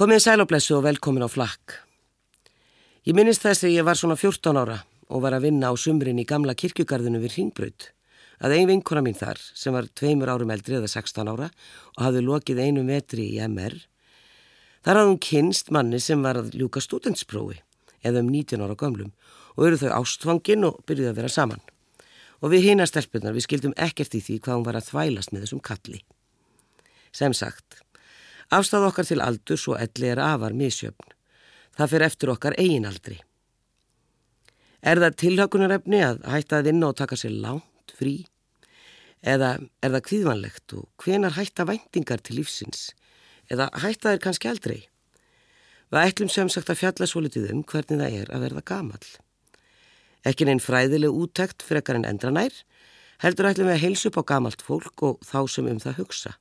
Komið sæloblessu og velkomin á flakk. Ég minnist þess að ég var svona 14 ára og var að vinna á sumrin í gamla kirkjugarðinu við Ringbraut. Að ein vinkona mín þar, sem var tveimur árum eldri eða 16 ára og hafði lokið einu metri í MR, þar hafði hún kynst manni sem var að ljúka stúdentsprófi eða um 19 ára gömlum og eru þau ástfangin og byrjuði að vera saman. Og við hina stelpunar við skildum ekkert í því hvað hún var að þvælast með þessum kalli. Sem sagt, Afstæð okkar til aldur svo elli er afar misjöfn. Það fyrir eftir okkar eiginaldri. Er það tilhakunarefni að hætta að vinna og taka sér lánt, frí? Eða er það kvíðvanlegt og hvenar hætta væntingar til lífsins? Eða hætta þeir kannski aldrei? Við ætlum sem sagt að fjalla svo litið um hvernig það er að verða gamal. Ekki neinn fræðileg úttækt fyrir ekkar en endranær, heldur ætlum við að heilsa upp á gamalt fólk og þá sem um það hugsa.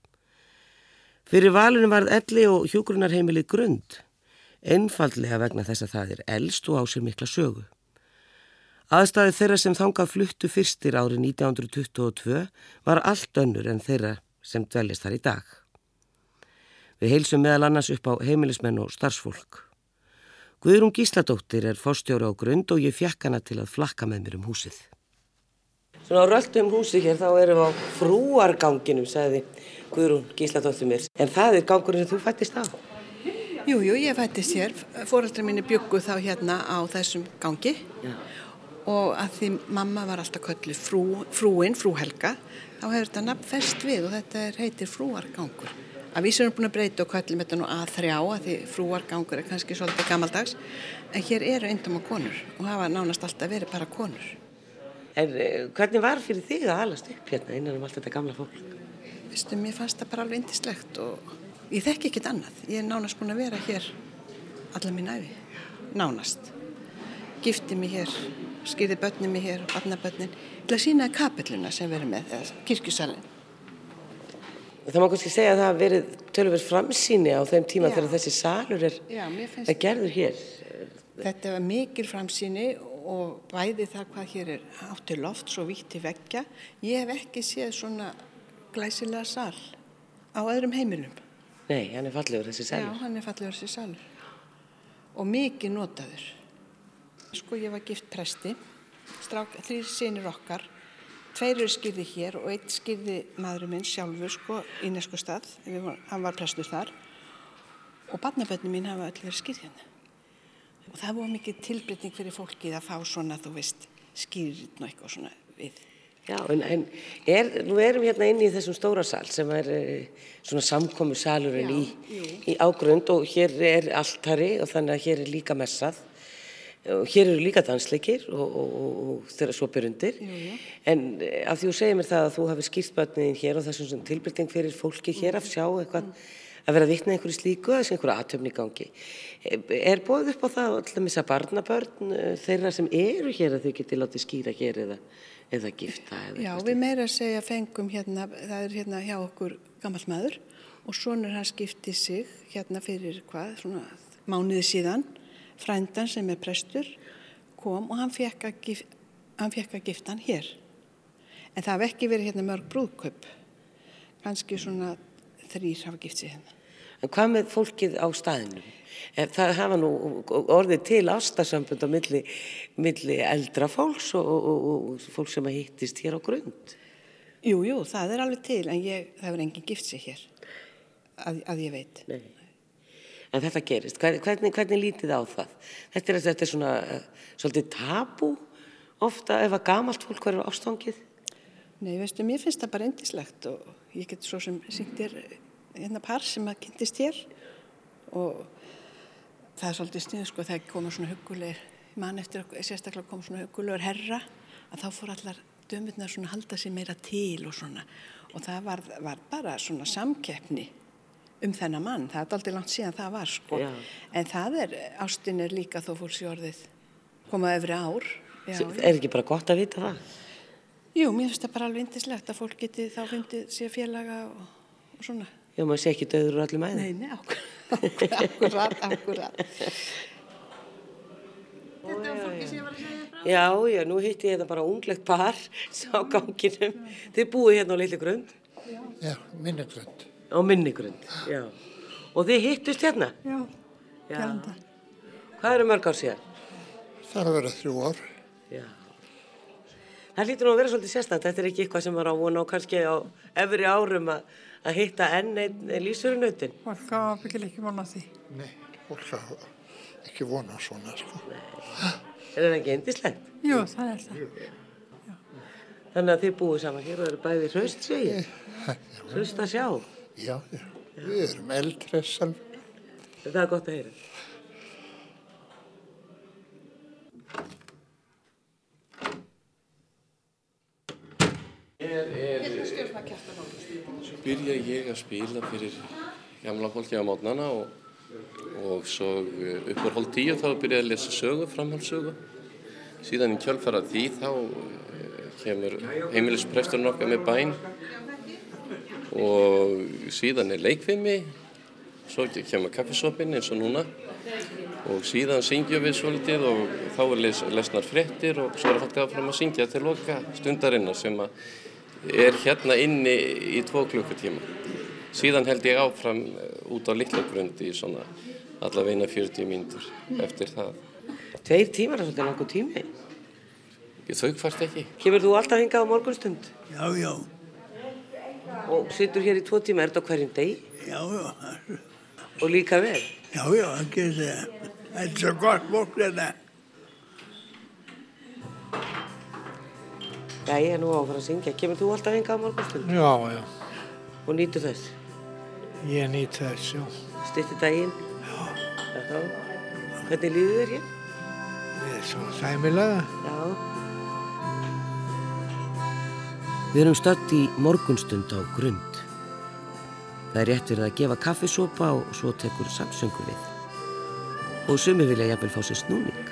Fyrir valunum varð elli og hjógrunarheimili grund, einfallega vegna þess að það er eldst og á sér mikla sögu. Aðstæði þeirra sem þangað fluttu fyrstir árið 1922 var allt önnur en þeirra sem dveljast þar í dag. Við heilsum meðal annars upp á heimilismenn og starfsfólk. Guðrún Gísladóttir er fórstjóra á grund og ég fjekk hana til að flakka með mér um húsið. Svona á röldum húsi hér þá erum við á frúarganginum, sagði Guðrún Gísladóttir mér. En það er gangurinn sem þú fættist á? Jú, jú, ég fættist hér. Fóröldra mín er bygguð þá hérna á þessum gangi Já. og að því mamma var alltaf köllu frú, frúin, frúhelga, þá hefur þetta nafn fest við og þetta er, heitir frúargangur. Að vísum erum búin að breyta og kallum þetta nú að þrjá að því frúargangur er kannski svolítið gammaldags en hér eru eindum á konur og hafa nánast alltaf verið bara konur. En eh, hvernig var fyrir þig að halast upp hérna innan um allt þetta gamla fólk? Vistu, mér fannst það bara alveg indislegt og ég þekki ekkit annað. Ég er nánast búin að vera hér alla mín æfi. Nánast. Gifti mig hér, skýrði börnum mig hér, barnabörnin. Til að sína kapelluna sem verið með, eða kirkjusalinn. Það má kannski segja að það hafi verið tölverð framsýni á þeim tíma Já. þegar þessi salur er, Já, er gerður hér. Þetta var mikil framsýni og bæði það hvað hér er átti loft svo vítti veggja. Ég hef ekki séð svona glæsilega sal á öðrum heimilum. Nei, hann er fallegur þessi salur. Já, hann er fallegur þessi salur. Og mikið notaður. Sko ég var gift presti, þrýr sinir okkar, tveir eru skýrði hér og eitt skýrði maðurinn minn sjálfur sko í nesku stað, hann var prestur þar og barnaböndin mín hafa öll verið skýrði hann. Og það var mikið tilbreyting fyrir fólkið að fá svona, þú veist, skýrðin og eitthvað svona við. Já, en, en er, nú erum við hérna inn í þessum stóra sal sem er eh, svona samkomi salurinn í, í ágrund og hér er alltari og þannig að hér er líka messað. Og hér eru líka dansleikir og, og, og, og þeirra svo byrjundir en eh, af því þú segir mér það að þú hafi skýrt börnin hér og þessum tilbyrting fyrir fólki hér að sjá eitthvað mm. að vera vittna einhverju slíku eða einhverju aðtöfni gangi. Er bóð upp á það alltaf missa barnabörn eh, þeirra sem eru hér að þau geti látið skýra hér eða eða gifta eða Já, við meira að segja fengum hérna, það er hérna hjá okkur gammal maður og svonur hans gifti sig hérna fyrir hvað, svona mánuði síðan. Frændan sem er prestur kom og hann fekk að, gif, hann fekk að gifta hann hér. En það hef ekki verið hérna mörg brúðköp kannski svona þrýr hafa gift sig hérna En hvað með fólkið á staðinu? Það hafa nú orðið til ástasambund á milli, milli eldra fólks og, og, og fólk sem að hittist hér á grund. Jú, jú, það er alveg til en ég, það er enginn gift sig hér að, að ég veit. Nei. En þetta gerist. Hvernig, hvernig lítið á það? Þetta er, þetta er svona uh, svolítið tabu ofta ef að gamalt fólk verður ástofangið? Nei, veistu, mér finnst það bara endislegt og ég get svo sem sýndir hérna par sem að kynntist hér og það er svolítið snið sko þegar koma svona hugulegir mann eftir að sérstaklega koma svona hugulegur herra að þá fór allar dömurnar svona halda sér meira til og svona. Og það var, var bara svona samkeppni um þennan mann, það er aldrei langt síðan það var sko. Já. en það er, ástin er líka þó fólks í orðið komað öfri ár. Já, Er ekki bara gott að vita það? Jú, mér finnst það bara alveg indislegt að fólk geti þá fundið sér félaga og, og svona Já, maður sé ekki döður úr allir mæði. Nei, nei, akkurat, akkurat. Þetta var fólki sem ég var að segja frá. Já, já, nú hitti ég þetta bara unglegt par á ganginum. Þið búið hérna á litli grund? Já, minni grund. Á minni grund, já. Og þið hittust hérna? Já, það. Hvað eru mörg ár síðan? Það er að vera þrjú ár. Já. Það hlýtur nú að vera svolítið sérstætt. Þetta er ekki eitthvað sem var á vona og kannski á efri árum að, að hitta enn einn lísurunautin. Fólk á byggileg ekki vona því. Nei, fólk hafa ekki vona svona, sko. Er það ekki eindislegt? Jú, það er það. Þannig að þið búið saman hér og eru bæði hraust, segi ég. Hraust að sjá. Já, já, við erum eldri sjálf. Það er gott að heyra. Byrja ég að spila fyrir gamla fólki á mótnana og, og svo eh, upp á hólf tíu þá byrja ég að lesa sögu, framhaldssögu. Síðan í kjölfara því þá eh, kemur heimilispresturinn okkar með bæn og síðan er leikfimi, svo kemur kaffesopinn eins og núna og síðan syngjum við svolítið og þá er les, lesnar fréttir og svo er fólk aðfram að syngja til loka stundarinnar sem að er hérna inni í tvo klukkutíma. Síðan held ég áfram eh, út á Littlagrund í svona allavegna 40 mínútur eftir það. Tveir tímar er svolítið langur tími. Ég þau hvart ekki. Kemur þú alltaf hingað á morgunstund Já, já, og situr hér í tvo tíma, er þetta á hverjum degi já, já, og líka vel? já, já, það getur það. Það er svo gott fólk þetta. Já, ég er nú á að fara að syngja. Kemur þú alltaf hingað á morgunstund Já, já, og nýtur þess? ég nýt þess, já. Stýttir daginn? Já. Hvernig líður þér hér? Við erum svona sæmilega. Já. Við erum stödd í morgunstund á grund. Það er rétt fyrir að gefa kaffisopa og svo tekur samsöngu við. Og sumi vilja jafnvel fá sér snúning.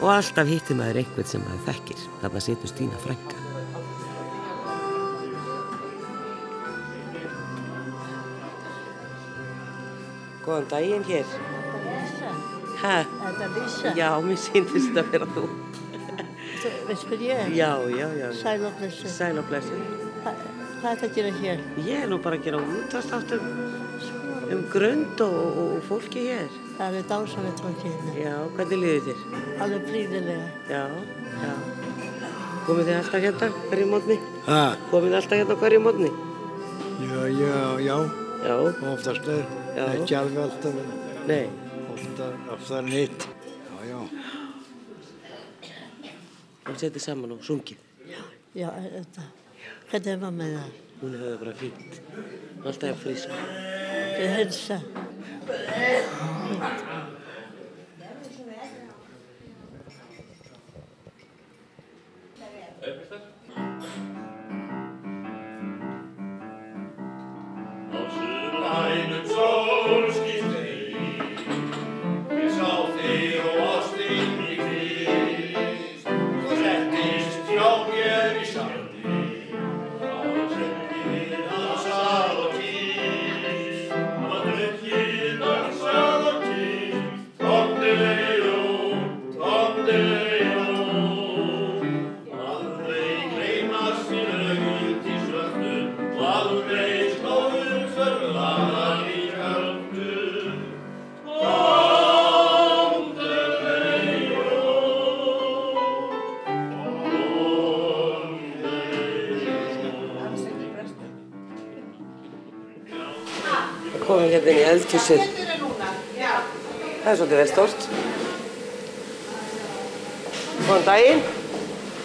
Og alltaf hittir maður einhvern sem maður þekkir. Þarna situr Stína frænka. Góðan daginn hér. Hæ? Þetta er Lísa. Já, mér síndist þetta að vera þú. Veistu hver ég er? Já, já, já. Sæl og blessu. Sæl og blessu. Hva- Hvað er þetta að gera hér? Ég er nú bara að gera útastáttum um grönd og, og, og fólki hér. Það er dásanlegt fólki hérna. Já, hvernig liðið þér? Alveg príðilega. Já, já. Komið þið alltaf hérna hverju mótni? Ha, Komið þið alltaf hérna hverju mótni? já, já, já, Já, oftast er, Já. ekki alveg alltaf, nei. ofta, ofta nýtt. Já, já. Hún setið saman og sungið. Já, þetta. Hvernig er mamma með það? Hún hefði bara fínt. Alltaf frísk. Við helsa. É, professor?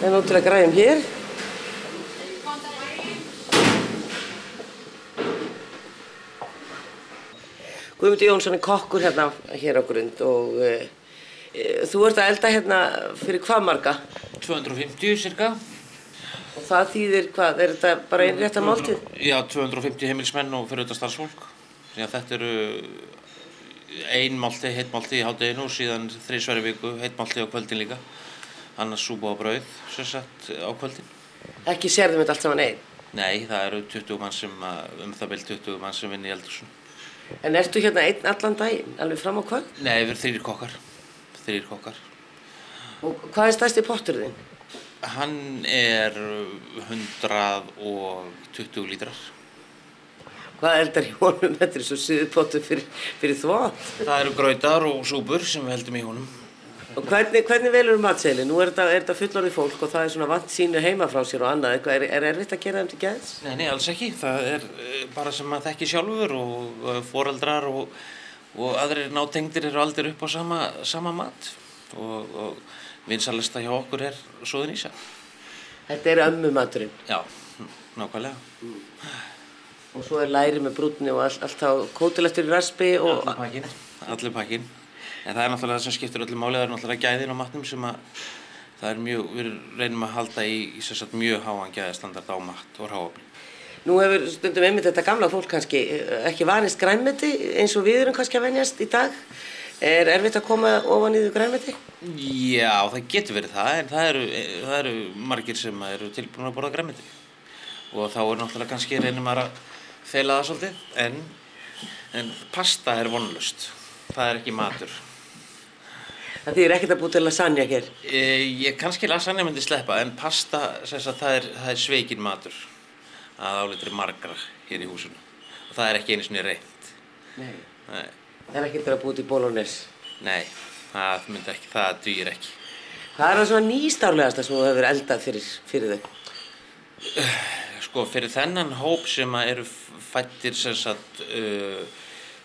Það er náttúrulega græðum hér. Guðmundur Jónsson er kokkur hérna hér á grund og e, e, þú ert að elda hérna fyrir hvað marga? 250 cirka. Og það þýðir hvað? Er þetta bara einn rétt að máltið? Já, 250 heimilismenn og fyrir þetta starfsfólk. Að þetta eru ein málti, heitt málti í hádeginu og síðan þrísværi viku heitt málti á kvöldin líka. Annars súpa og brauð, sem sagt, á kvöldin. Ekki sérðum þetta allt saman einn. Nei, það eru 20 mann sem, um það bil 20 mann sem vinni í eldursun. En ertu hérna einn allan daginn, alveg fram á kvöld? Nei, við erum þrýr kokkar. Þrýr kokkar. Og hvað er stærsti pottur þinn? Hann er 120 lítrar. Hvað eldar í honum? Þetta er svo suðupottu fyrir, fyrir þvótt. Það eru grautar og súpur sem við heldum í honum. Og hvernig, hvernig velur matseili? Nú er þetta, þetta fullorðið fólk og það er svona vant sínu heima frá sér og annað. Er, er erfitt að gera þeim til gæðs? Nei, nei, alls ekki. Það er eh, bara sem maður þekki sjálfur og eh, foreldrar og, og aðrir nátengdir eru aldrei upp á sama, sama mat. Og, og vinsalesta hjá okkur er svoðin ísa. Þetta er ömmu maturinn. Já, nákvæmlega. Og svo er læri með brúnni og allt, á kótilegtur í raspi og... Allir pakkin. Allir pakkin. En það er náttúrulega það sem skiptir öllu máli, það er náttúrulega gæðin á matnum sem að það er mjög, við reynum að halda í, í sagt, mjög háan gæðistandard á mat og ráafli. Nú hefur stundum einmitt þetta gamla fólk kannski eh, ekki vanist grænmeti eins og við erum kannski að venjast í dag. Er erfitt að koma ofan í því grænmeti? Já, það getur verið það, en það eru, það eru margir sem eru tilbúin að borða græmiti. Og þá er náttúrulega kannski reynum að feila það svolítið, en, en pasta er vonlust. Það er ekki matur. Það þýðir ekkert að búið til lasagna hér. E, ég kannski lasagna myndi sleppa, en pasta, sagt, það er, það er sveikin matur að álitri margra hér í húsinu. Og það er ekki einu svona reynd. Nei. Nei, Það er ekkert að búið til bolognese. nei, það myndi ekki, það dýr ekki. Hvað er það svona nýstárlegasta sem þú hefur eldað fyrir, fyrir þau? Sko, fyrir þennan hóp sem að eru fættir sem sagt, uh,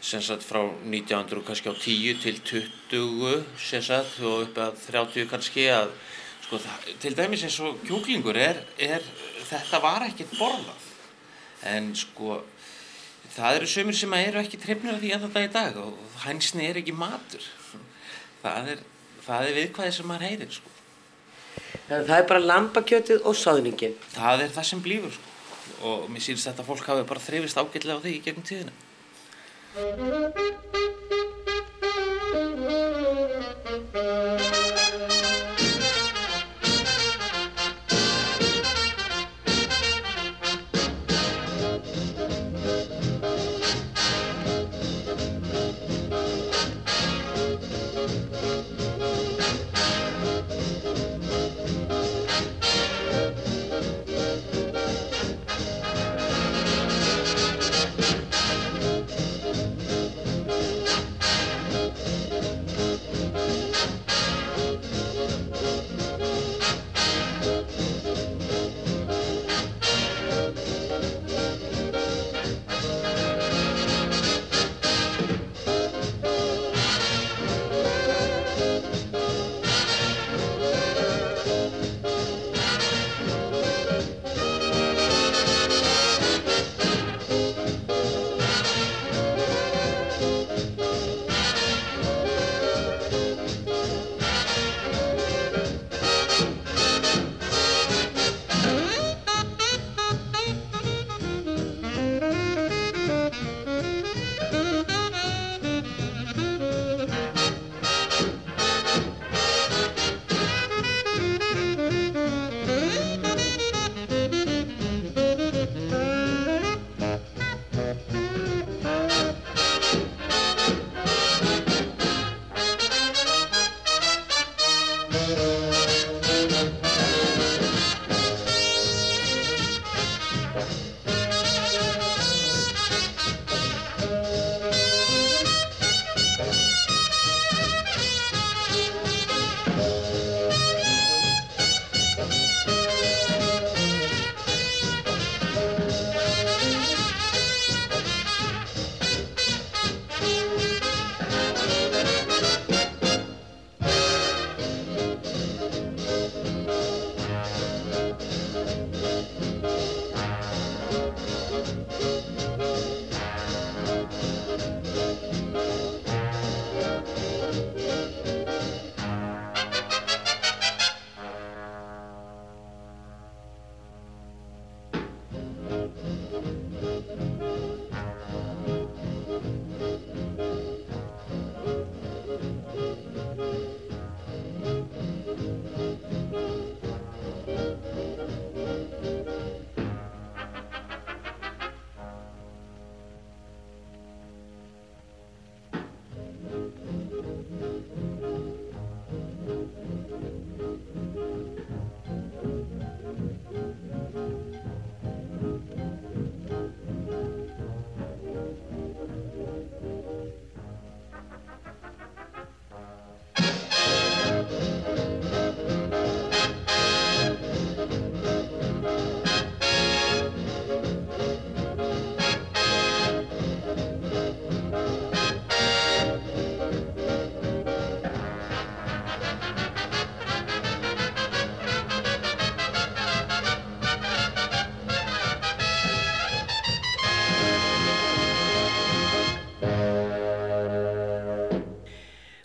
sem sagt frá 1900 kannski á 10 til 20 sem sagt og upp að 30 kannski að sko, það, til dæmis eins og kjúklingur er, er þetta var ekkert borðað en sko það eru sömur sem að eru ekki trefnir af því að þetta í dag og hænsni er ekki matur það er, það er viðkvæði sem maður heyrir sko Þannig að það er bara lambakjötið og sáðningin. það er það sem blífur sko. og mér sýnst þetta fólk hafi bara þrifist ágætlega á því í gegnum tíðina Thank you.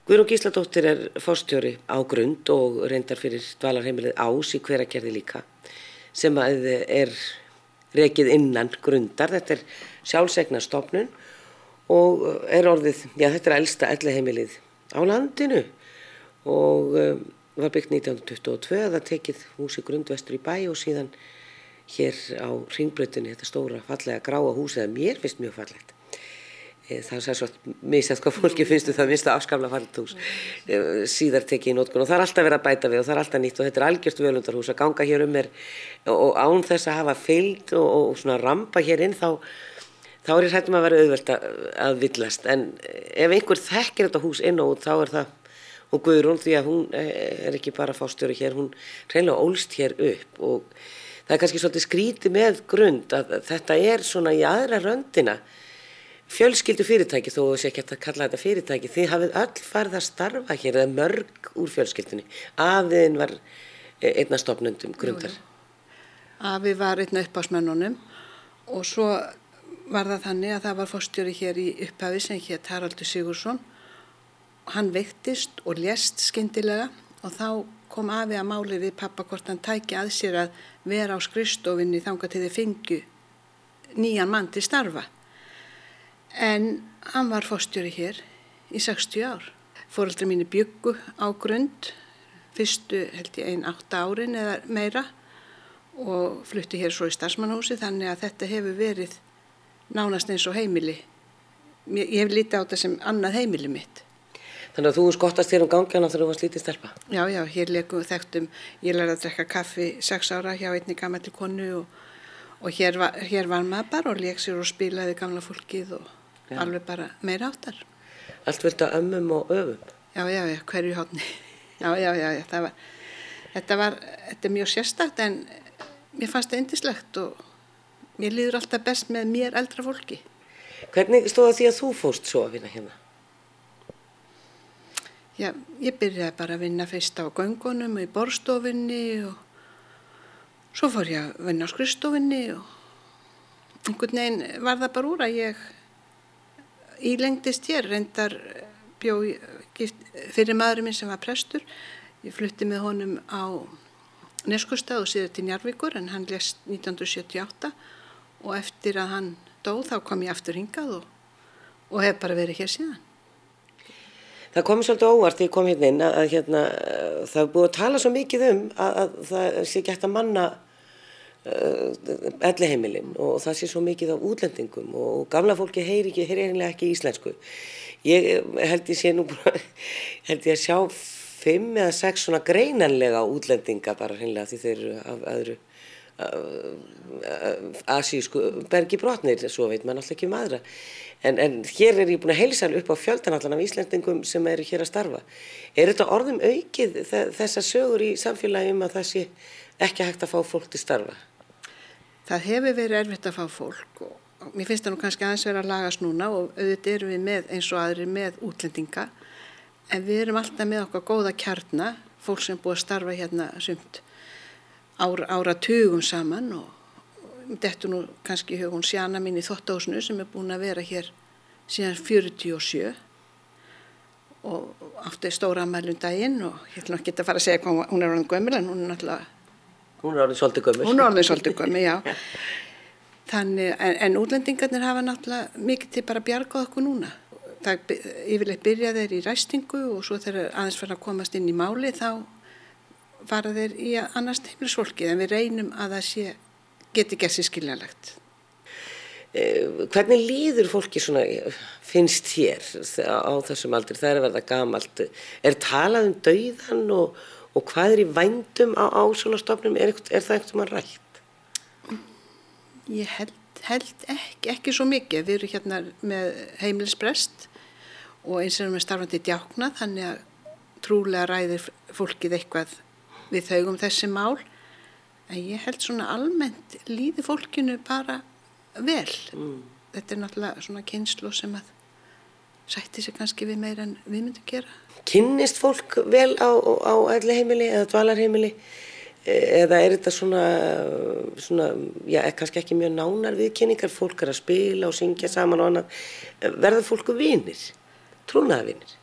Guðrún Gísladóttir er fórstjóri á grund og reyndar fyrir dvalarheimilið ás í hveragerði líka sem að er rekið innan grundar. Þetta er sjálfsegna stopnun og er orðið, já þetta er elsta elleheimilið á landinu og um, var byggt 1922 það tekið húsi grundvestur í bæ og síðan hér á ringbrötunni þetta stóra fallega gráa húsi að mér finnst mjög fallegt það er sér svo misað hvað fólki finnstu það minnst að afskamla fallet hús Eh, síðar tekið í nótkun og það er alltaf verið að bæta við og það er alltaf nýtt og þetta er algjört völundarhús að ganga hér um er og án þess að hafa fylgd og, og svona rampa hér inn þá þá er ég hættum að vera auðvelt að, að villast. En ef einhver þekkir þetta hús inn og út þá er það og Guðrún því að hún eh, er ekki bara fástjóri hér, hún reynilega ólst hér upp og það er kannski svolítið skríti með grund að þetta er svona í aðra röndina fjölskyldu fyrirtæki þó sé ekki að kalla þetta fyrirtæki þið hafið öll farið að starfa hér eða mörg úr fjölskyldunni afiðin var eh, einna stopnundum grundar Afi var einn upp á smennunum og svo var það þannig að það var fórstjóri hér í upphafi sem hétt Haraldur Sigursson. Hann veiktist og lést skyndilega og þá kom afi að máli við pappa hvort hann tæki að sér að vera á til þið fengju nýjan mann til starfa. En hann var fórstjóri hér í 60 ár. Fóreldrar mínu byggu á grund, fyrstu held ég einn 8 árin eða meira og flutti hér svo í starfsmannhúsi þannig að þetta hefur verið nánast eins og heimili. Ég hef lítið á þetta sem annað heimili mitt. þannig að þú skottast þér um gangjana þegar þú varst lítið stelpa Já, já, hér leikum við þekktum, ég lærði að drekka kaffi 6 ára hjá einni gamalli konu og, og hér, var, hér var maður bara og leik sér og spilaði gamla fólkið og Já. alveg bara meira áttar. allt vildi að ömmum og öfum Já, já, já, hverju hátni. Já, já, já, já, það var, þetta var, þetta er mjög sérstakt en mér fannst það indislegt og mér líður alltaf best með mér eldra fólki. hvernig stóða því að þú fóst svo að vinna hérna Já, ég byrjaði bara að vinna fyrst á göngunum og í borstofinni og svo fór ég að vinna á skrifstofinni og einhvern veginn var það bara úr að ég ílengdist hér, reyndar bjó gift, fyrir maðurinn minn sem var prestur. Ég flutti með honum á Neskustad og síðan til Njarvíkur en hann lest 1978 og eftir að hann dó þá kom ég aftur hingað og, og hef bara verið hér síðan. Það kom svolítið óvart þegar ég kom hérna inn að, að hérna, það er búið að tala svo mikið um að, að það sé hægt að manna uh, elliheimilin og það sé svo mikið á útlendingum og gamla fólki heyri ekki, heyri eiginlega ekki íslensku. Ég eh, held ég sé nú held ég að sjá fimm eða sex svona greinanlega útlendinga bara hreinlega því þeir eru af öðru asísku bergi brotnir, svo veit maður alltaf ekki um aðra. En, en hér er ég búin að heilsa upp á fjöldan allan af Íslendingum sem eru hér að starfa. Er þetta orðum aukið þe- þessar sögur í samfélagi um að það sé ekki hægt að fá fólk til starfa? Það hefur verið erfitt að fá fólk og og mér finnst það nú kannski aðeins vera að lagast núna og auðvitað erum við með eins og aðri með útlendinga. En við erum alltaf með okkar góða kjarna, fólk sem búið að starfa hérna sumt ára, ára tugum saman og, þetta nú kannski í hugun sjana mín í þóttahúsinu sem er búin að vera hér síðan 47 og átti stóra ammælum daginn og ég ætla ekki að fara að segja hvað hún- hún er orðin gömul en hún er náttúrulega Hún er orðin svolítið gömur. Hún er orðin svolítið gömur, já. Þannig, en, en útlendingarnir hafa náttúrulega mikið til bara að bjarga okkur núna. Það yfirleitt byrja þeir í ræstingu og svo þegar aðeins fara að komast inn í máli þá fara þeir í að annast heimilisfólkið en við reynum að það sé, geti gert sér skiljanlegt. Eh, Hvernig líður fólki svona, finnst þér á þessum aldri, það er að verða gamalt, er talað um dauðan og, og hvað er í vændum á, á svona stofnum, er, er það eitthvað maður rætt? Ég held, held ekki, ekki svo mikið. Við erum hérna með heimilisbrest og eins erum við starfandi djákna þannig að trúlega ræðir fólkið eitthvað við þau um þessi mál. En ég held svona almennt líði fólkinu bara vel. Þetta er náttúrulega svona kynslu sem að sætti sig kannski við meira en við myndum gera. Kynnist fólk vel á, á elli heimili eða dvalarheimili eða er þetta svona, svona já, kannski ekki mjög nánar viðkynningar, fólk er að spila og syngja saman og annað, verða fólku vinir, trúnaða vinir?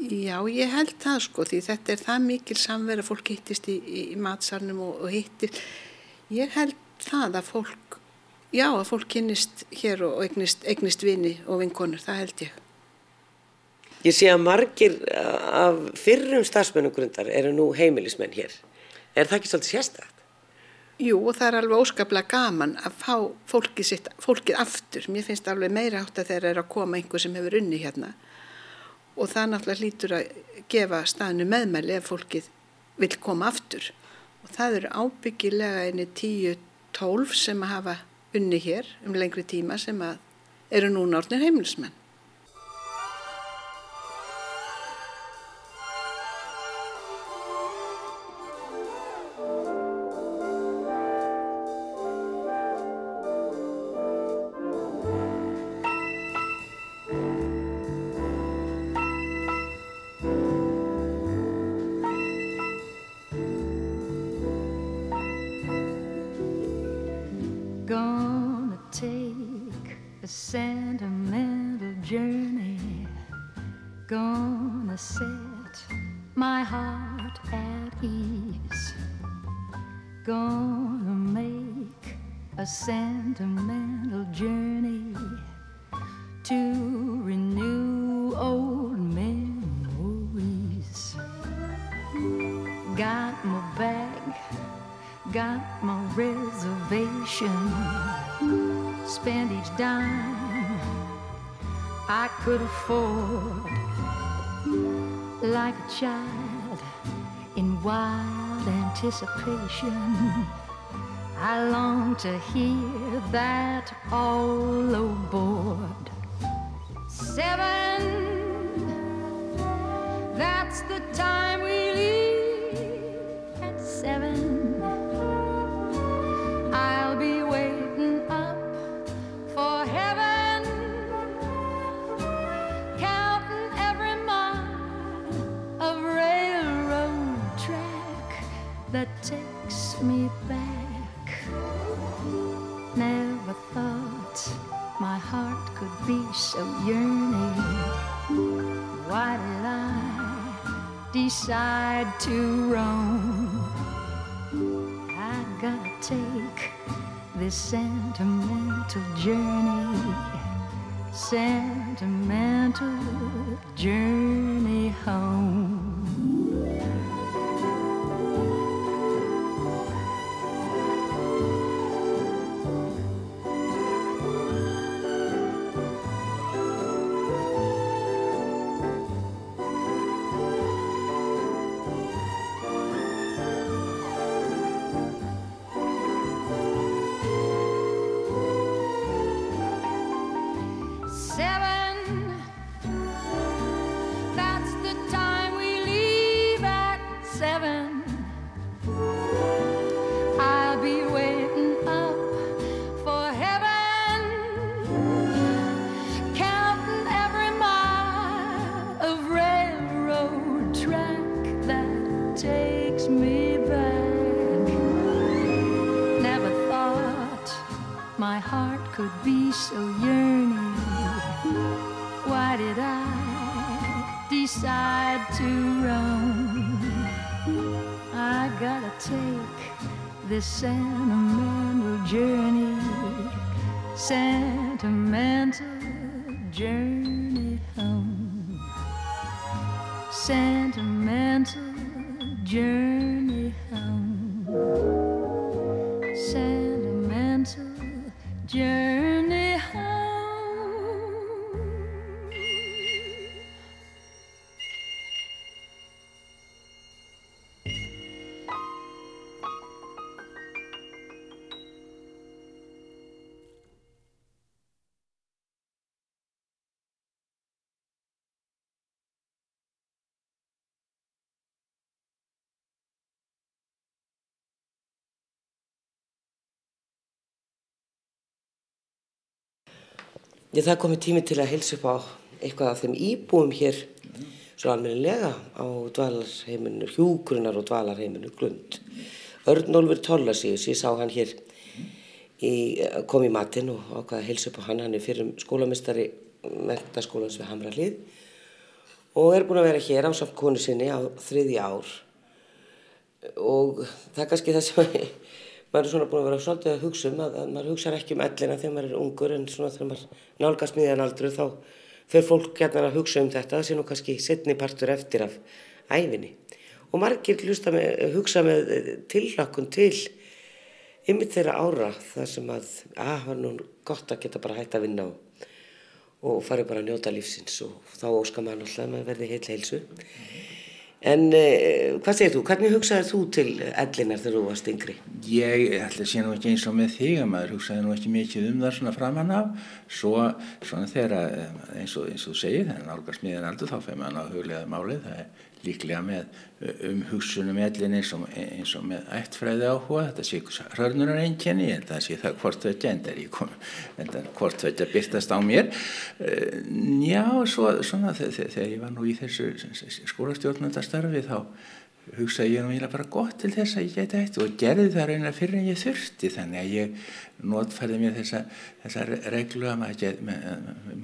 Já, ég held það sko því þetta er það mikil samverð að fólk hittist í, í, í matsalnum og, og hittir. Ég held það að fólk, já að fólk kynnist hér og eignist, eignist vini og vinkonur, það held ég. Ég sé að margir af fyrrum starfsmennum grundar eru nú heimilismenn hér. Er það ekki svolítið sérstætt? Jú, og það er alveg óskaplega gaman að fá fólkið, sitt, fólkið aftur. Mér finnst alveg meira átt að þeirra er að koma einhver sem hefur unni hérna. Og það náttúrulega hlýtur að gefa staðinu meðmæli ef fólkið vil koma aftur. Og það eru ábyggilega einni 10-12 sem að hafa unni hér um lengri tíma sem að eru núna orðnir heimilismenn. Anticipation. I long to hear that all aboard. Seven, that's the time me back. Never thought my heart could be so yearning. Why did I decide to roam? I gotta take this sentimental journey, sentimental journey home. Gotta take this sentimental journey, sentimental journey home, sentimental journey Ég það komið tími til að hilsa upp á eitthvað af þeim íbúum hér svo almennilega á dvalarheiminu, hjúgrunar og dvalarheiminu Glund. Örnólfur Tollasíus, ég sá hann hér í, kom í matinn og ákvaði að hilsa upp á hann, hann er fyrir skólamistari mentaskólans við Hamra hlið og er búin að vera hér á samt konu sinni á þriði ár og það er kannski það sem maður er svona búin að vera svolítið að hugsa um að, að maður hugsa ekki um ellina þegar maður er ungur en svona þegar maður nálgast miðjan aldru þá fer fólk gætnar að hugsa um þetta. Það sé nú kannski setni partur eftir af æfinni og margir með, hugsa með tillakun til ymmið þeirra ára þar sem að að var nú gott að geta bara hægt að vinna og, og fari bara að njóta lífsins. Og þá óskar maður alltaf að maður verði heil heilsu En eh, hvað segir þú? Hvernig hugsaði þú til ellinar þegar þú varst yngri? Ég ætla að sé nú ekki eins og með þig að maður hugsaði nú ekki mikið um það svona framann af svo svona þegar eh, eins og, þú segir þegar nálgast miðan aldur þá fyrir maður að huglega málið það er líklega með um hugsunum ellin eins og, eins og með ættfræði áhuga. Þetta sé hörnurar einkenni en það sé það hvort þetta endar í kom en það hvort þetta byrtast á mér. Já, svo, svona þegar ég var nú í þessu skólastjórnundastarfi þá hugsaði ég nú eiginlega bara gott til þess að ég geti eitt og gerði það raunar fyrir en ég þurfti. Þannig að ég notfærði mér þessa, þessa reglu að maður geti,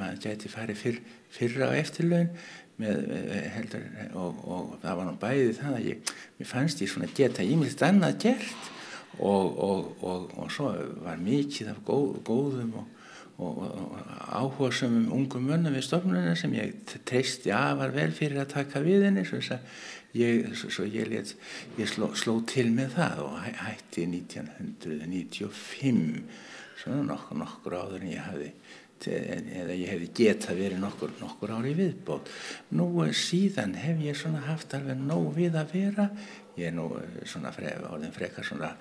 maður geti farið fyrr, fyrra á eftirlaun með, heldur, og, og það var nú bæðið það að ég, mér fannst ég svona geta ímilist annað gert og, og, og svo var mikið af góð, góðum og áhuga sem um ungum mönnum við stofnunum sem ég treysti að var vel fyrir að taka við henni svo ég, svo ég, let, ég sló, sló til með það og hætti 1995 svona nokkur, nokkur áður en ég hafði eða ég hefði geta verið nokkur, nokkur ári viðbót. Nú síðan hef ég svona haft alveg nóg við að vera, ég er nú svona fre, orðin frekar svona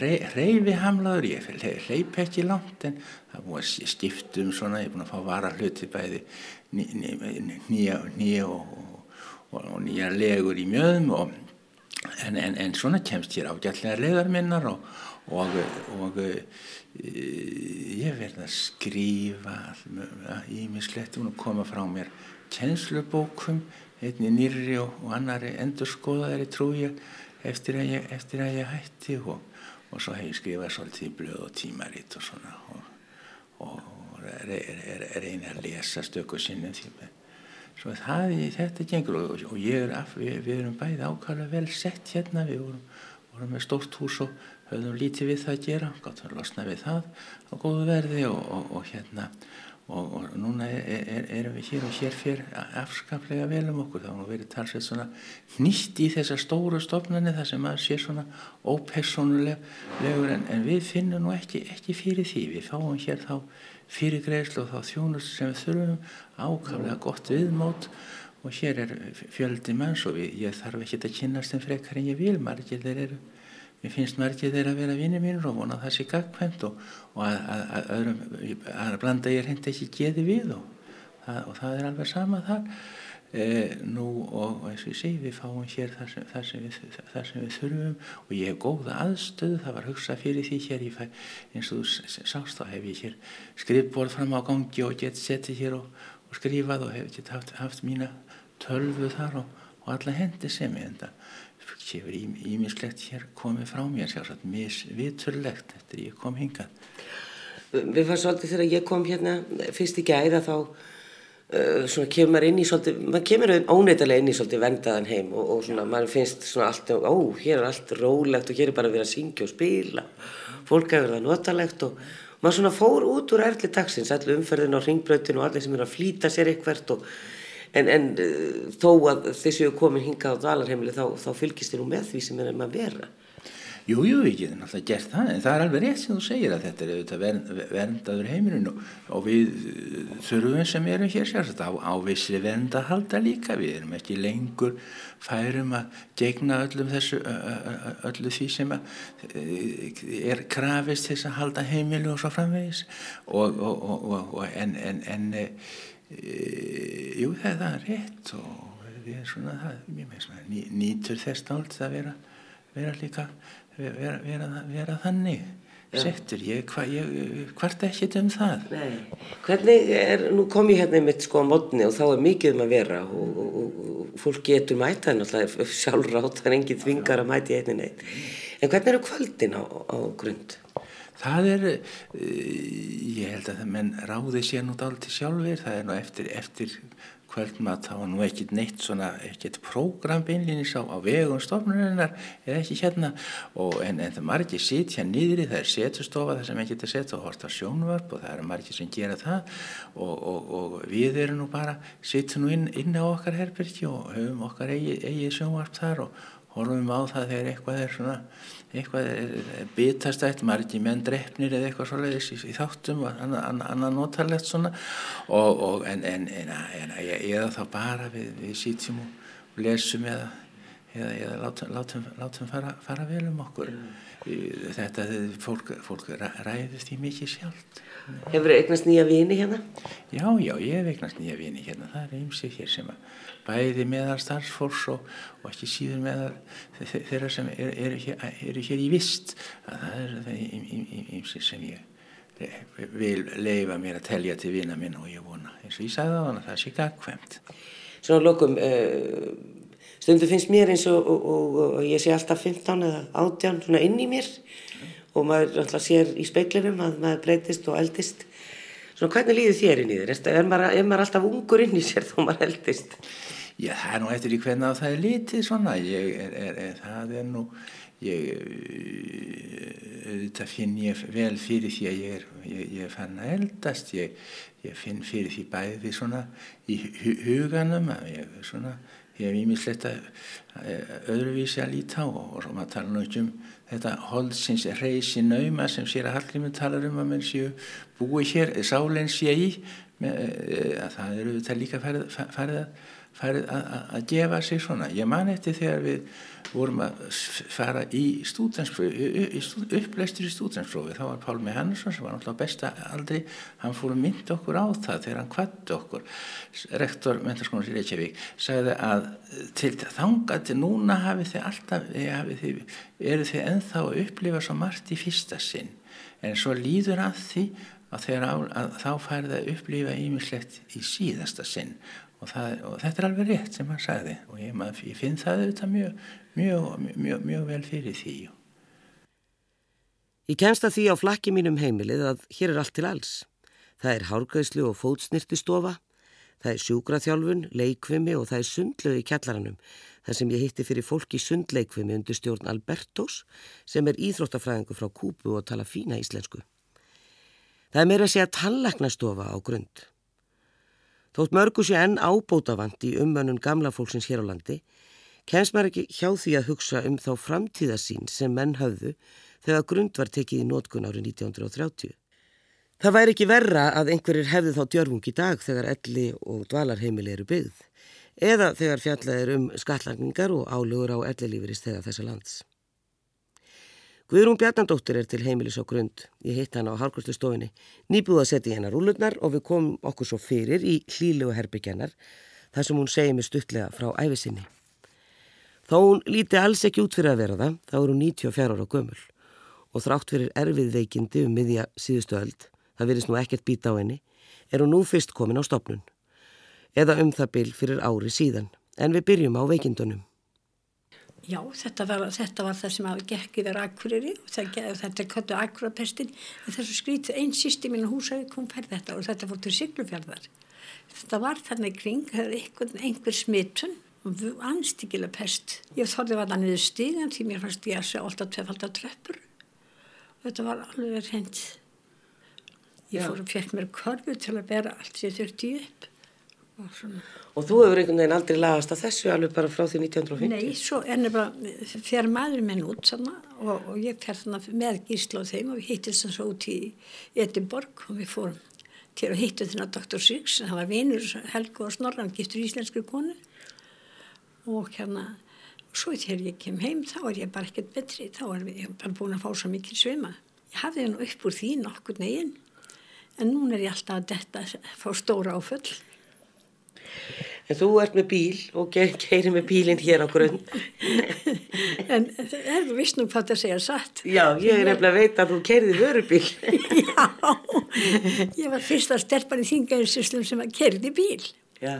reyfihamlaður, ég hleyp ekki langt en það búið að skiptum svona, ég er búin að fá vara hluti bæði nýja og, og, og nýja legur í mjöðum og, en, en, en svona kemst hér ágætlega legar minnar og og ég verði að skrifa ímislegt og koma frá mér kjenslubókum einni nýri og, og annari endurskoðaðari trúi eftir að ég, eftir að ég hætti. Og, og svo hef ég skrifað svolítið blöð og tímaritt og svona. Og, og reyna að lesa stöku sinnum svo það, þetta gengur og ég er af, við, við erum bæði ákvæmlega vel sett hérna, við vorum, vorum með stórt hús og höfðum lítið við það að gera, gott að losna við það á góðu verði og, og, og hérna og, og núna erum er, er við hér og hér fyrir afskaplega vel um okkur, þá erum við verið talsveit svona nýtt í þessa stóru stofnani þar sem maður sé svona ópersónulegur en, en við finnum nú ekki, ekki fyrir því, við fáum hér þá fyrir greiðslu og þá þjónust sem við þurfum ákaflega gott viðmót og hér er fjöldi manns og við, ég þarf ekki að kynast þeim frekar en ég vil, margir þeir eru mér finnst margir þeirra að vera vinið mínur og vona það sé gagkvæmt og, og að, að, að að blanda ég reyndi ekki geði við og það, og það er alveg sama þar. E, nú og eins og ég segi við fáum hér þar sem, þar, sem við, þar sem við þurfum og ég hef góða aðstöðu það var hugsað fyrir því hér fæ, eins og þú sást þá hef ég hér skrifborð fram á gangi og gett settið hér og, og skrifað og hef gett haft, haft mína tölvu þar og, og alla hendi sem ég enda séur ímislegt hér komið frá mér sjálfsagt misviturlegt eftir ég kom hingað. Við fannst svolítið þegar ég kom hérna fyrst í gæra þá uh, svona kemur maður inn í svolítið maður kemur óneitalega inn í svolítið vendaðan heim og, og svona maður finnst svona allt ó, hér er allt rólegt og hér er bara að vera að syngja og spila. Fólk hefur það notalegt og maður svona fór út úr erli dagsins allir umferðin á ringbröðin og allir sem er að flýta sér eitthvert og en, en uh, þó að þessu komin hingað á dvalarheimili þá, þá fylgist þér nú með því sem er um að vera. Jú, jú, við getum alltaf gert það en það er alveg rétt sem þú segir að þetta er auðvitað vernd, verndaður heimilinu og við þurfum sem erum hér sérst á, á vissi vernd að halda líka. Við erum ekki lengur færum að gegna öllum þessu öllu því sem er krafist þess að halda heimilu og svo framvegis. Og, og, og, en, en, en jú það er rétt og við erum svona það, ný, nýtur þess nált að vera, vera líka vera, vera, vera þannig settur, ég, hva, ég hvart ekki um það Nei. Hvernig er, nú kom ég hérna mitt sko á mótni og þá er mikið um að vera og, og, og fólk getur mæta sjálfrátt, það er enginn þvingar að mæta í einni neitt en hvernig eru kvöldin á, á grund? Það er ég held að það menn ráði sér nút allt sjálfur það er nú eftir, eftir kvöldmat þá var nú ekkit neitt svona, ekkit prógrambeinlýnis á, á vegum stofnurinnar eða ekki hérna. Og en, en það margir sitja niðri, það er setustofa þar sem ekki geta sett og horta sjónvarp og það eru margir sem gera það. Og, og, og við erum nú bara sitjum nú inn, inn á okkar herbyrki og höfum okkar eigi, eigi sjónvarp þar og horfum á það þegar eitthvað er svona eitthvað er, bitastætt margi menn drefnir eða eitthvað svoleiðis í, í þáttum og annað, annað, annað notarlegt svona. Og, og en, en, en, en eða þá bara við, við sítjum og lesum eða, eða, eða látum, látum, látum fara, fara vel um okkur þetta fólk, fólk ræður því mikið sjálf Hefur þið eignast nýja vini hérna? Já, já, ég hef eignast nýja vini hérna. Það er ymsið hér sem að bæði meðal starfsfólks og, og ekki síður meðal þeirra sem eru er, hér, er hér í vist. Það er það ymsið sem ég vil leifa mér að telja til vina minn og ég vona eins og ég sagði á hann að það sé gagkvæmt Svona lokum uh, stundu finnst mér eins og, og, og ég sé alltaf 15 eða 18 svona inn í mér og maður alltaf sér í speiklinum að maður breytist og eldist svona hvernig líður þér inn í þér? Er maður, er maður alltaf ungur inn í sér þó maður eldist? Já, það er nú eftir í hvernig að það er lítið svona, ég er, er, er, það er nú, ég, auðvitað finn ég vel fyrir því að ég er, ég, ég fann að eldast, ég, ég finn fyrir því bæði svona í huganum að ég svona, ég hef ímislegt að öðruvísi að líta á og, og maður tala nú ekki um þetta holdsins reysi nauma sem sér að Hallgrímur talar um að menn séu búið hér, sálinn sé í, með, að það eru þetta líka farið, farið að farið að gefa sig svona. Ég man eftir þegar við vorum að fara í stúdensfrófi, uppleistur í stúdensfrófi, þá var Pálmi Hannesson sem var náttúrulega besta aldrei, hann fór að mynda okkur á það þegar hann kvatti okkur. Rektor Mentarskónars í Reykjavík sagði að til þanga til núna hafið þið alltaf, hafið þið, eru þið enþá að upplifa svo margt í fyrsta sinn, en svo líður að því að, að þá færði að upplifa ímislegt í síðasta sinn og, það, og þetta er alveg rétt sem hann sagði og ég, mað, ég finn það auðvitað mjög, mjög, mjög, mjög vel fyrir því. Ég kemst að því á flakki mínum heimilið að hér er allt til alls. Það er hárgæðslu og fótsnirtistofa, það er sjúkraþjálfun, leikvimi og það er sundlegu í kjallaranum þar sem ég hitti fyrir fólk í sundleikvimi undir stjórn Albertos sem er íþróttafræðingu frá Kúpu og tala fína íslensku. Það er meira að segja tannleknastofa á grund. Þótt mörgu sé enn ábótavand í umönnun gamla fólksins hér á landi, kemst maður ekki hjá því að hugsa um þá framtíðasín sem menn höfðu þegar grund var tekið í nótkun árið 1930. Það væri ekki verra að einhverjir hefði þá djörfung í dag þegar elli og dvalarheimili eru byggð, eða þegar fjallað er um skattlagningar og álugur á ellilífurist þegar þessa lands. Guðrún Bjarnandóttir er til heimilis á grund. Ég hitt hann á hálfkvæmstu stofinni. Setja í hennar rúlurnar og við komum okkur svo fyrir í hlílu og herbyggjannar þar sem hún segir mig stuttlega frá æfisinni. Þá hún líti alls ekki út fyrir að vera það, þá er hún 94 ára gömul og þrátt fyrir erfið veikindi um miðja síðustu öld, það virðist nú ekkert býta á henni, er hún nú fyrst komin á stopnun. Eða um það byl fyrir ári síðan, en við byrjum á veikindunum. Já, þetta var, þetta var það sem hafi gekk yfir akkuriri og þetta er köllu akkurapestin en þessu skrítið einn sýsti mín húsaði kom færð þetta og þetta fór til Siglufjörðar. Þetta var þannig kring, það er einhver, einhver smitun og anstíkilega pest. Ég þorði að það niður stíðan því mér fannst ég að segja alltaf tvefaldar tröppur og þetta var alveg hreint. Ég fór og fekk mér korfu til að bera allt sem ég þurfti upp. Og, þú hefur einhvern veginn aldrei lagast að þessu alveg bara frá því 1950? Nei, svo ennur bara fer maður minn út sanna, og, og ég fer þannig með gísla á þeim og við þannig svo út í Edinborg og við fórum til að hitta þennan Dr. Six, það var vinur Helgo og Snorran, giftur íslenskri konu og hérna svo þegar ég kem heim þá er ég bara ekkert betri, þá er ég bara búin að fá svo mikil svima. Ég hafði hennu upp úr því nokkur negin en núna er ég alltaf að detta fá stóra áföll En þú ert með bíl og keirir með bílinn hér á grunn. en er þú vist nú hvað það segja satt? Já, ég er nefnilega að veita að þú keiriði vörubíl. Já, ég var fyrsta sterfar í þingaðinsyslum sem keiriði bíl. Já.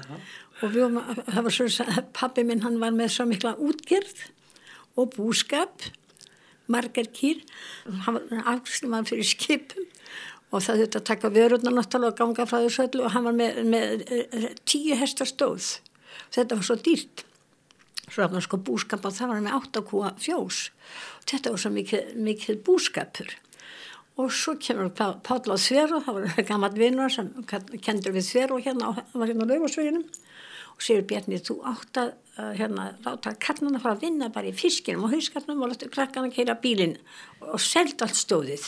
Og við, það var svo að pappi minn hann var með svo mikla útgerð og búskap, margar kýr, hann var afslum fyrir skipum og það þurfti að taka vörurna náttúrulega og ganga frá þessu öllu. Og hann var með, með eh, tíu hestar stóð. Þetta var svo dýrt. Svo var hann sko búskap og það var hann með átt að kúa fjós. Og þetta var svo mikið, mikið búskapur. Og svo kemur Pá- Páll á Sveru það var gammal vinnur sem kendur við Sveru hérna, hann var hérna á laugosveginum og sér Bjarni, þú átt að hérna, láta karnana fara að vinna bara í fiskinum og hauskarnum og láta krakkana keira bílinn og selda allt stóðið.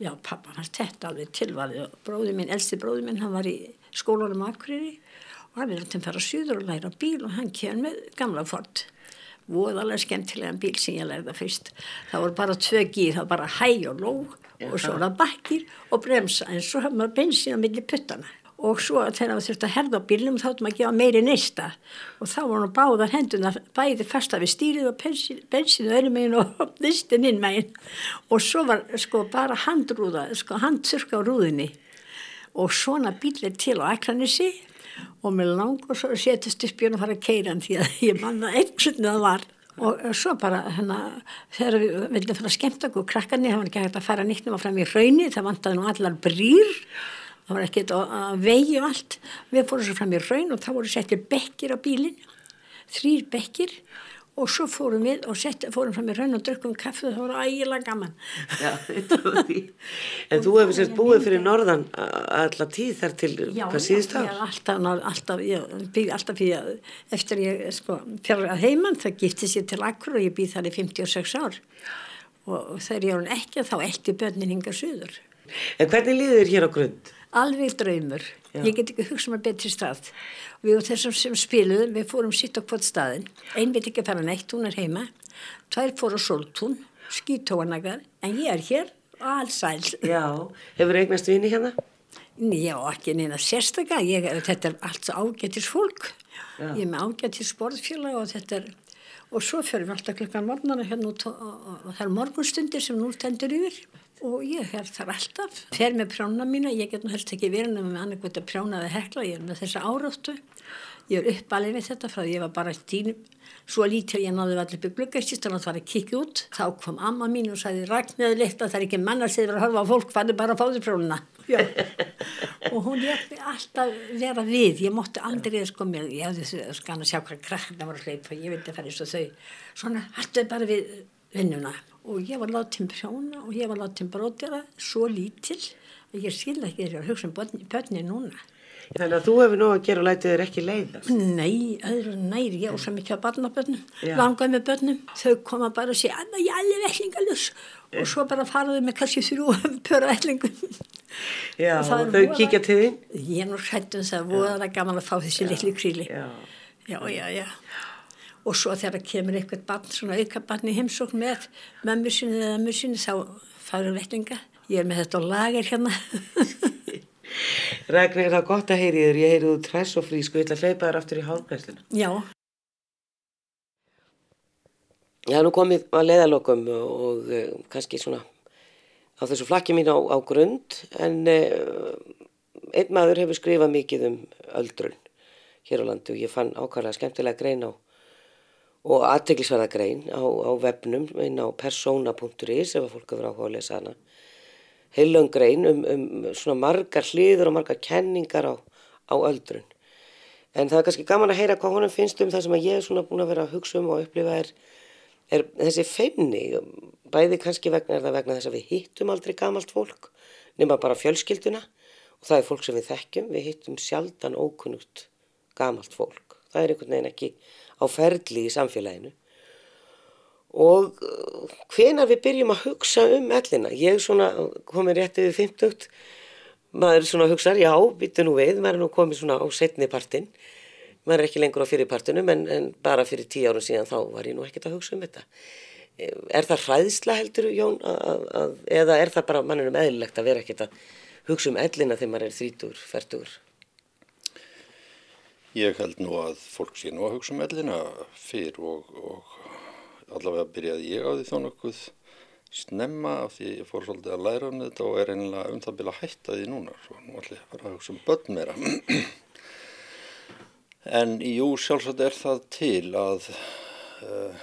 Já, pappa fannst þetta alveg tilvalið og bróði minn, elsti bróði minn, hann var í skólanum Akureyri og hann er til að fara suður og læra bíl og hann kemur með gamla fort. Voðalega skemmtilegan bíl sem ég lærði fyrst. Það voru bara tvö gýr, það var bara hæ og ló og svo var það bakkir og bremsa en svo hafði maður bensin á milli puttana og svo þegar það þurfti að herða á bílnum þá þáttum að gefa meiri neista. Og þá hann báðar henduna bæði fasta við stýrið og bensin, bensinu öðrum megin og neistin inn megin. Og svo var sko bara handrúða sko handsurka á rúðinni. Og svona bíl er til á Akranissi og mér langur svo að setjast upp björn og fara að keira hann því að ég manna einhvern það var. Og svo bara hérna þegar við vildum fara að skemmta okkur krakkarni það var ekki hægt að fara nýtt nema fram í raunni það vantaði nú allar brýr það var ekkert að vegi og allt við fórum svo fram í raun og þá voru settir bekkir á bílinn þrýr bekkir og svo fórum við og sett, fórum fram í raun og drukkum kaffi og það voru ægilega gaman Já. En þú hefur sérst búið fyrir norðan alla tíð þar til hvað síðust ár? er alltaf, alltaf, alltaf fyrir eftir ég sko fyrir að heimann það giftist ég til Akkur og ég býð þar í 56 ár og þegar ég var ekki þá eldi börnin hinga suður En hvernig líður þér hér á grund? Alveg draumur, Já. ég get ekki hugsað mér betri stað við og þessum sem spiluðum við fórum sitt á hvort staðin ein veit ekki að fara neitt, hún er heima tvær fóru á Soltún, skítóanagar en ég er hér alls sæl Já, hefur eignast vini hérna? Já, ekki neina sérstaka, ég, þetta er allt svo ágætis fólk, Já. ég er með ágætis sporðfélag og þetta er, og svo fyrir alltaf klukkan morgnana hérna og, og, og það er morgunstundir sem nú stendur yfir. Og ég er þar alltaf, fer með prjóna mína, ég get nú helst ekki verið með annarkvæmt að prjóna eða hekla, ég er með þessa áráttu, ég er uppalið við þetta frá því ég var bara tínu, svo lítil ég náði allir upp í gluggæstist og það var að kikja út, þá kom amma mín og sagði Ragnæði litla það er ekki mannar sem er að horfa á fólk, farðu bara að fá þér prjónuna. Já. og hún mig alltaf vera við. Ég mótti aldrei sko mér ég hefði skan að sjá hvað krakkna voru að hlaupa. Ég vildi að fara eins og þau. Svona alltaf bara við vinnuna. Og ég var látin prjóna og ég var látin brótjara svo lítil og ég skil ekki þeirra að hugsa um börni núna Þannig að þú hefur nú að gera og lætið þér ekki leiðast. Nei, öðru næri, ég svo mikið að barnabönnum, langaði með bönnum, þau koma bara og segja, Anna, ég er alveg vellingalus og svo bara faraðu með kannski þrjú pöra vellingum. Já, það er þau voða- kíkja til þín? Ég er nú hrættum það, voðalega gaman að fá þessi litli kríli. Já. Já, já, já. Og svo þegar kemur eitthvað barn, svona auka barn í heimsókn með mömmu sinni eða mömmu sinni, þá fara vellinga. Ég er með þetta lager hérna. Það er gott að heyri þér, ég heyri þú tress og frísk og ég ætla að hleypa þér aftur í hálfgæsluna. já, Já, nú komið að leiðalokum og, og uh, kannski svona á þessu flakki mín á, á grund en uh, einn maður hefur skrifað mikið um öldrun hér á landi og ég fann ákvæmlega skemmtilega grein á og aðteglisverða grein á, á webnum inn á persona.is ef að fólk hefur áhuga að lesa hana heilöng grein um, um svona margar hliður og margar kenningar á, á öldrun en það er kannski gaman að heyra hvað honum finnst um það sem ég er svona búin að vera að hugsa um og upplifa er er þessi feimni, bæði kannski vegna er það vegna þess að við hittum aldrei gamalt fólk, nema bara fjölskylduna og það er fólk sem við þekkjum, við hittum sjaldan ókunnugt gamalt fólk. Það er einhvern veginn ekki á ferli í samfélaginu. Og uh, hvenar við byrjum að hugsa um ellina, ég svona komið rétt yfir 50, maður svona hugsaður, já, byttu nú við, maður er nú komið svona á setni partinn, maður er ekki lengur á fyrirpartunum en, en bara fyrir tíu árum síðan þá var ég nú ekkert að hugsa um þetta. Er það hræðsla heldur, Jón, að, að, eða er það bara mannunum eðlilegt að vera ekkert að hugsa um ellina þegar maður er þrítur, fertur? Ég held nú að fólk sé nú að hugsa um ellina fyrr og, og allavega byrjaði ég á því þó nokkuð snemma af því ég fór svolítið að læra um þetta og er einlega um það byrja að hætta því núna svo nú ætlum ég að fara að hugsa um börn meira. En jú, sjálfsagt er það til að uh,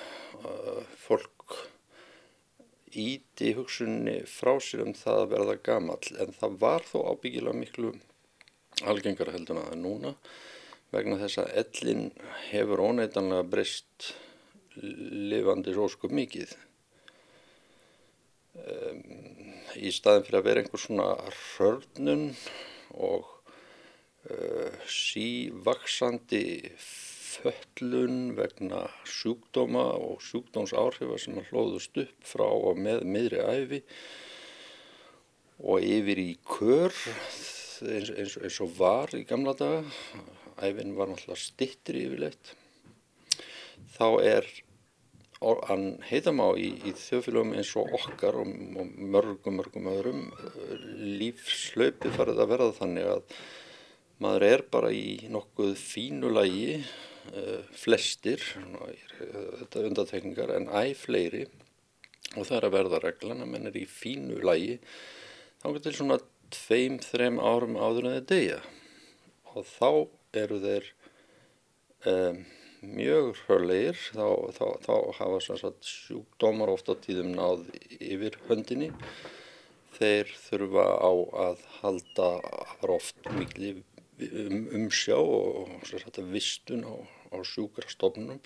uh, fólk íti hugsunni frá sér um það að verða gamall en það var þó ábyggilega miklu algengara heldur en það núna vegna þess að ellin hefur óneitanlega breyst lifandi róskup mikið. Um, í staðin fyrir að vera einhver svona hörnun og uh, sívaksandi föllun vegna sjúkdóma og sjúkdómsáhrifa sem hlóðust upp frá og með miðri æfi og yfir í kör eins, eins, eins og var í gamla daga, æfin var náttúrulega stittri yfirleitt, þá er hann heitam á í, í þjóðfélagum eins og okkar og, og mörgum, mörgum öðrum lífslaupi farið að verða þannig að maður er bara í nokkuð fínu lagi, uh, flestir, þetta er undatekningar, en æg fleiri. Og það er að verða reglan að menn er í fínu lagi þá getur svona tveim, þrem árum áður en þeir deyja. Og þá eru þeir um, mjög hörlegir, þá, þá, þá hafa sagt, sjúkdómar ofta tíðum náð yfir höndinni. Þeir þurfa á að halda oft miklu um, umsjá og sagt, vistun á, á sjúkrastofnunum.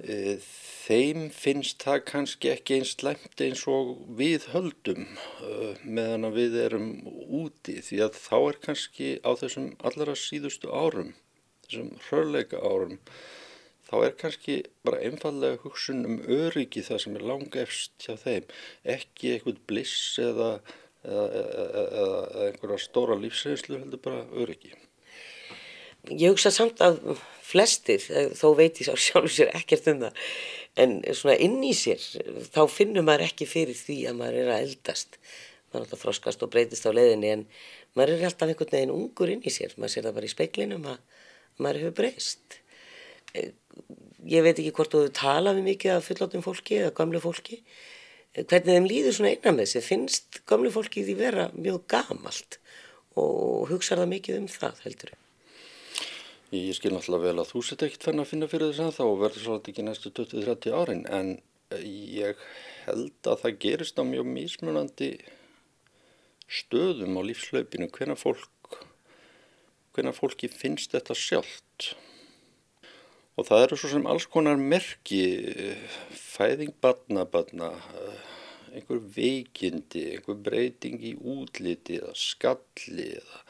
E, þeim finnst það kannski ekki eins slæmt eins og við höldum uh, meðan við erum úti því að þá er kannski á þessum allra síðustu árum þessum hrörleika árum þá er kannski bara einfallega hugsun um öryggi það sem er langa efst hjá þeim ekki eitthvað bliss eða, eða, eða, eða einhverja stóra lífsreynslu heldur bara öryggi Ég hugsa samt að flestir, þó veit ég sá sjálfur sér ekkert um það, en svona inn í sér þá finnur maður ekki fyrir því að maður er að eldast. Maður er alltaf froskast og breytist á leiðinni en maður er alltaf einhvern veginn ungur inn í sér. Maður sér það bara í speiklinum að maður hefur breyst. Ég veit ekki hvort þú talaði mikið af fulláttum fólki eða gamlu fólki. Hvernig þeim líður svona einna með þessi finnst gamlu fólki því vera mjög gamalt og hugsaður það mikið um það heldur. Ég skil náttúrulega vel að þú sett ekkert fenn að finna fyrir þess að þá og verður svolítið ekki næstu 20-30 árin en ég held að það gerist á mjög mísmunandi stöðum á lífslaupinu hvena fólk hvena fólki finnst þetta sjálft. Og það eru svo sem alls konar merki fæðing badna badna einhver veikindi, einhver breyting í útliti eða skalli eða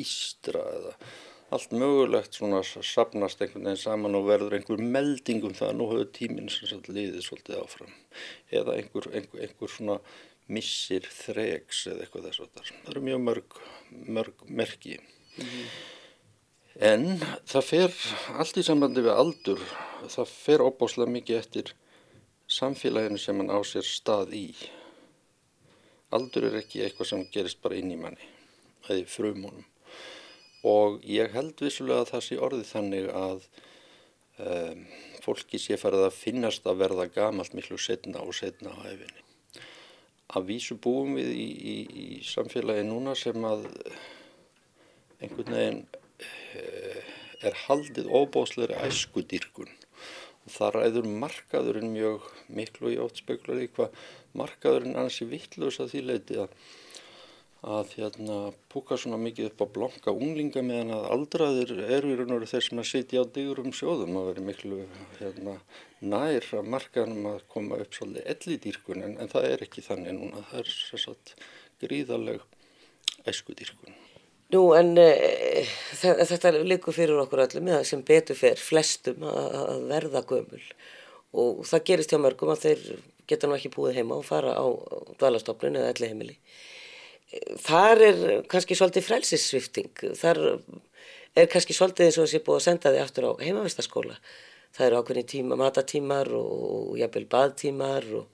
ístra eða allt mögulegt svona sapnast einhvern veginn saman og verður einhver melding um það að nú hefur tíminn sem sagt liðið svolítið áfram. Eða einhver, einhver, einhver svona missir þregs eða eitthvað þess að það eru mjög mörg, mörg merki. En það fer allt í sambandi við aldur. Það fer óbáslega mikið eftir samfélaginu sem mann á sér stað í. Aldur er ekki eitthvað sem gerist bara inn í manni eða frumunum. Og ég held vissulega að það sé orðið þannig að um, fólki sé farið að finnast að verða gamalt miklu setna og setna á æfinni. Að vísu búum við í, í, í samfélagi núna sem að einhvern veginn uh, er haldið óbósleiri æskudýrkun. Og það ræður markaðurinn mjög miklu í ótt speklar í hvað markaðurinn annars er vittlust að því leiti að að hérna púka svona mikið upp á blanka unglinga meðan að aldraðir eru í raun og veru þeir sem að sitja á digurum sjóðum að vera miklu hérna, nær að markaðnum að koma upp svolítið ellidýrkun en, en það er ekki þannig núna, það er sérsagt gríðaleg æskudýrkun. Nú en e, þetta likur fyrir okkur öllum sem betur fer flestum að verða gömul og það gerist hjá mörgum að þeir geta nú ekki búið heima og fara á dvalastofnun eða elli heimili þar er kannski svolítið frelsissvifting, þar er kannski svolítið eins og þessi búið að senda þig aftur á heimavistaskóla. Það eru ákveðni tíma, matatímar og jafnvel baðtímar og,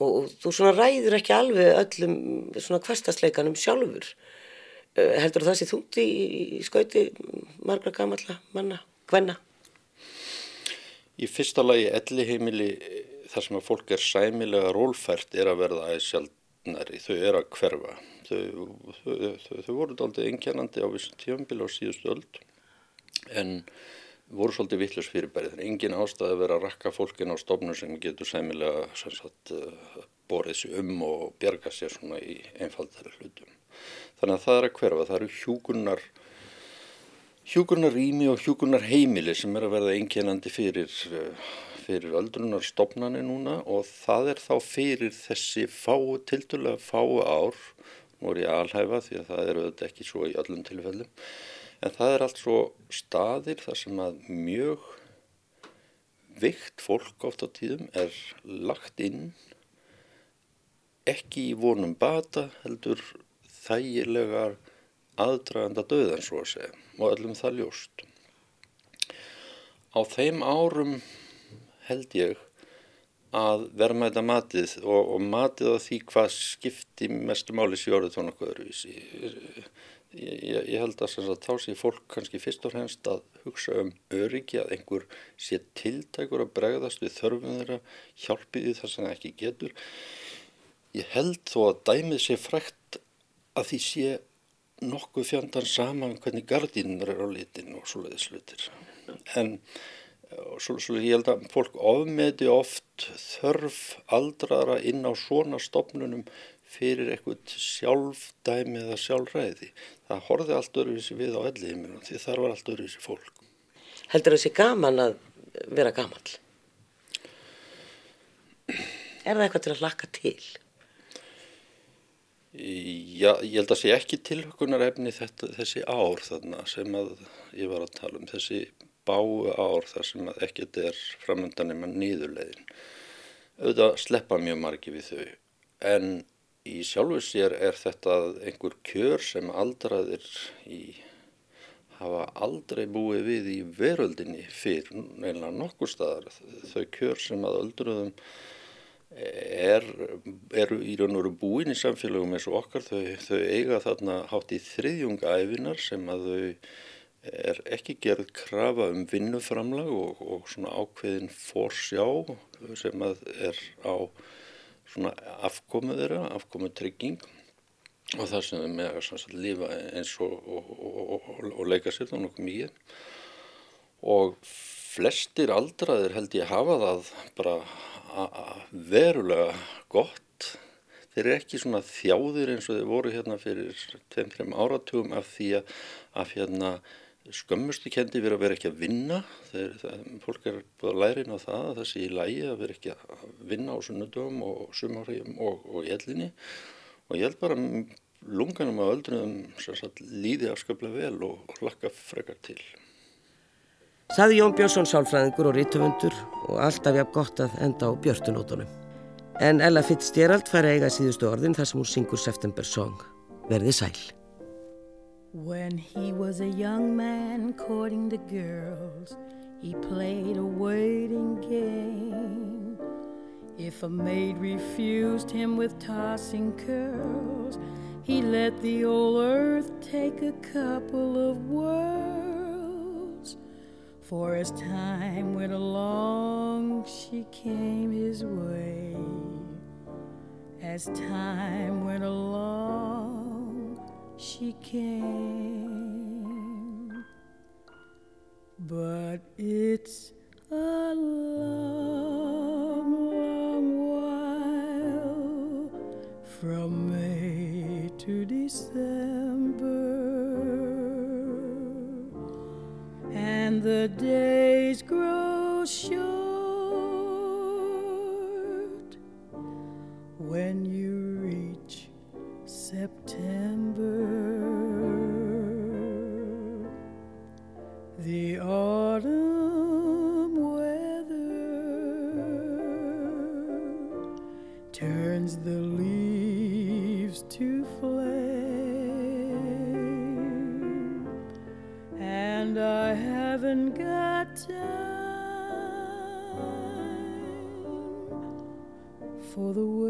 og, og þú svona ræður ekki alveg öllum svona hverstasleikanum sjálfur. Uh, heldur það sé þúnt í, í skauti margra gamalla manna, hvenna? Í fyrsta lagi elli heimili þar sem að fólk er sæmilega rólfært er að verða aðeins sjálfnari, þau er að hverfa þau, þau, þau, þau voru aldrei einkennandi á vissum tífambil á síðustu öld en voru svolítið vittlust fyrirbæri. Er engin ástæði að vera að rakka fólkin á stofnum sem getur sæmilega uh, borðið sér um og bjarga sér svona í einfaldari hlutum. Þannig að það er að hverfa, það eru hjúkunar rými og hjúkunar heimili sem er að verða einkennandi fyrir, fyrir öldrunar stopnani núna og það er þá fyrir þessi fáu, tildulega fáu ár, nú er ég alhæfa því að það eru þetta ekki svo í öllum tilfellum, en það er allt svo staðir þar sem að mjög vikt fólk oft á tíðum er lagt inn ekki í vonum bata heldur þægilegar aðdraganda döðan svo að segja og öllum það ljóst. Á þeim árum held ég að verðmæta matið og, og matið á því hvað skipti mestu máli sér orðið tónu okkur öðruvísi. Ég, ég, ég held að, að þá sé fólk kannski fyrst og fremst að hugsa um öryggi að einhver sé tiltækur að bregðast við þörfum þeirra, hjálpið því það sem það ekki getur. Ég held þó að dæmið sé frækt að því sé nokkuð fjandan saman hvernig gardínur er á litin og svoleiðis slutir. En svo, svo ég held að fólk ofmeti oft þörf aldrara inn á svona stopnunum fyrir eitthvað sjálfdæmi eða sjálfræði. Það horfið allt öruvísi við á elliðiminu því þar var allt öruvísi fólk. Heldur það sé gaman að vera gamal? Er það eitthvað til að hlakka til? Já, ég held að sé ekki tilhökunarefni þessi ár þarna sem að ég var að tala um, þessi báu ár þar sem að ekkert er framöndan nema nýðurleiðin. Auðvitað sleppa mjög margi við þau, en í sjálfu sér er þetta einhver kjör sem aldraðir í, hafa aldrei búið við í veröldinni fyrir neina nokkur staðar. Þau kjör sem að öldruðum er, eru í raun og veru búin í samfélagum eins og okkar. Þau, þau eiga þarna hátt í þriðjungaæfinar sem að þau er ekki gerð krafa um vinnuframlag og, og svona ákveðin fórsjá sem að er á svona afkomu þeirra, afkomu trygging og það sem þau með að lifa eins og, og, og leika sér þá nokkuð mikið. Og flestir aldraðir held ég hafa það bara verulega gott. Þeir eru ekki svona þjáðir eins og þeir voru hérna fyrir 2-3 áratugum af því að, að hérna, skömmustu kendi verið að vera ekki að vinna. Þeir, það, fólk er búið að læra inn á það að það sé í lægi að vera ekki að vinna á sunnudöfum og sumarhægjum og, og í ellinni. Og ég held bara lunganum á öldrunum líði afskaplega vel og, og lakka frekar til. Saði Jón Björnsson sálfræðingur og rítumundur og alltaf jafn gott að enda á björtunótonum. En Ella Fitzgerald fær eiga síðustu orðin þar sem hún syngur September Song. Verði sæl. When he was a young man courting the girls He played a waiting game If a maid refused him with tossing curls He let the old earth take a couple of whirls For as time went along, she came his way. As time went along, she came. But it's a long, the days grow short when you reach September. For the waiting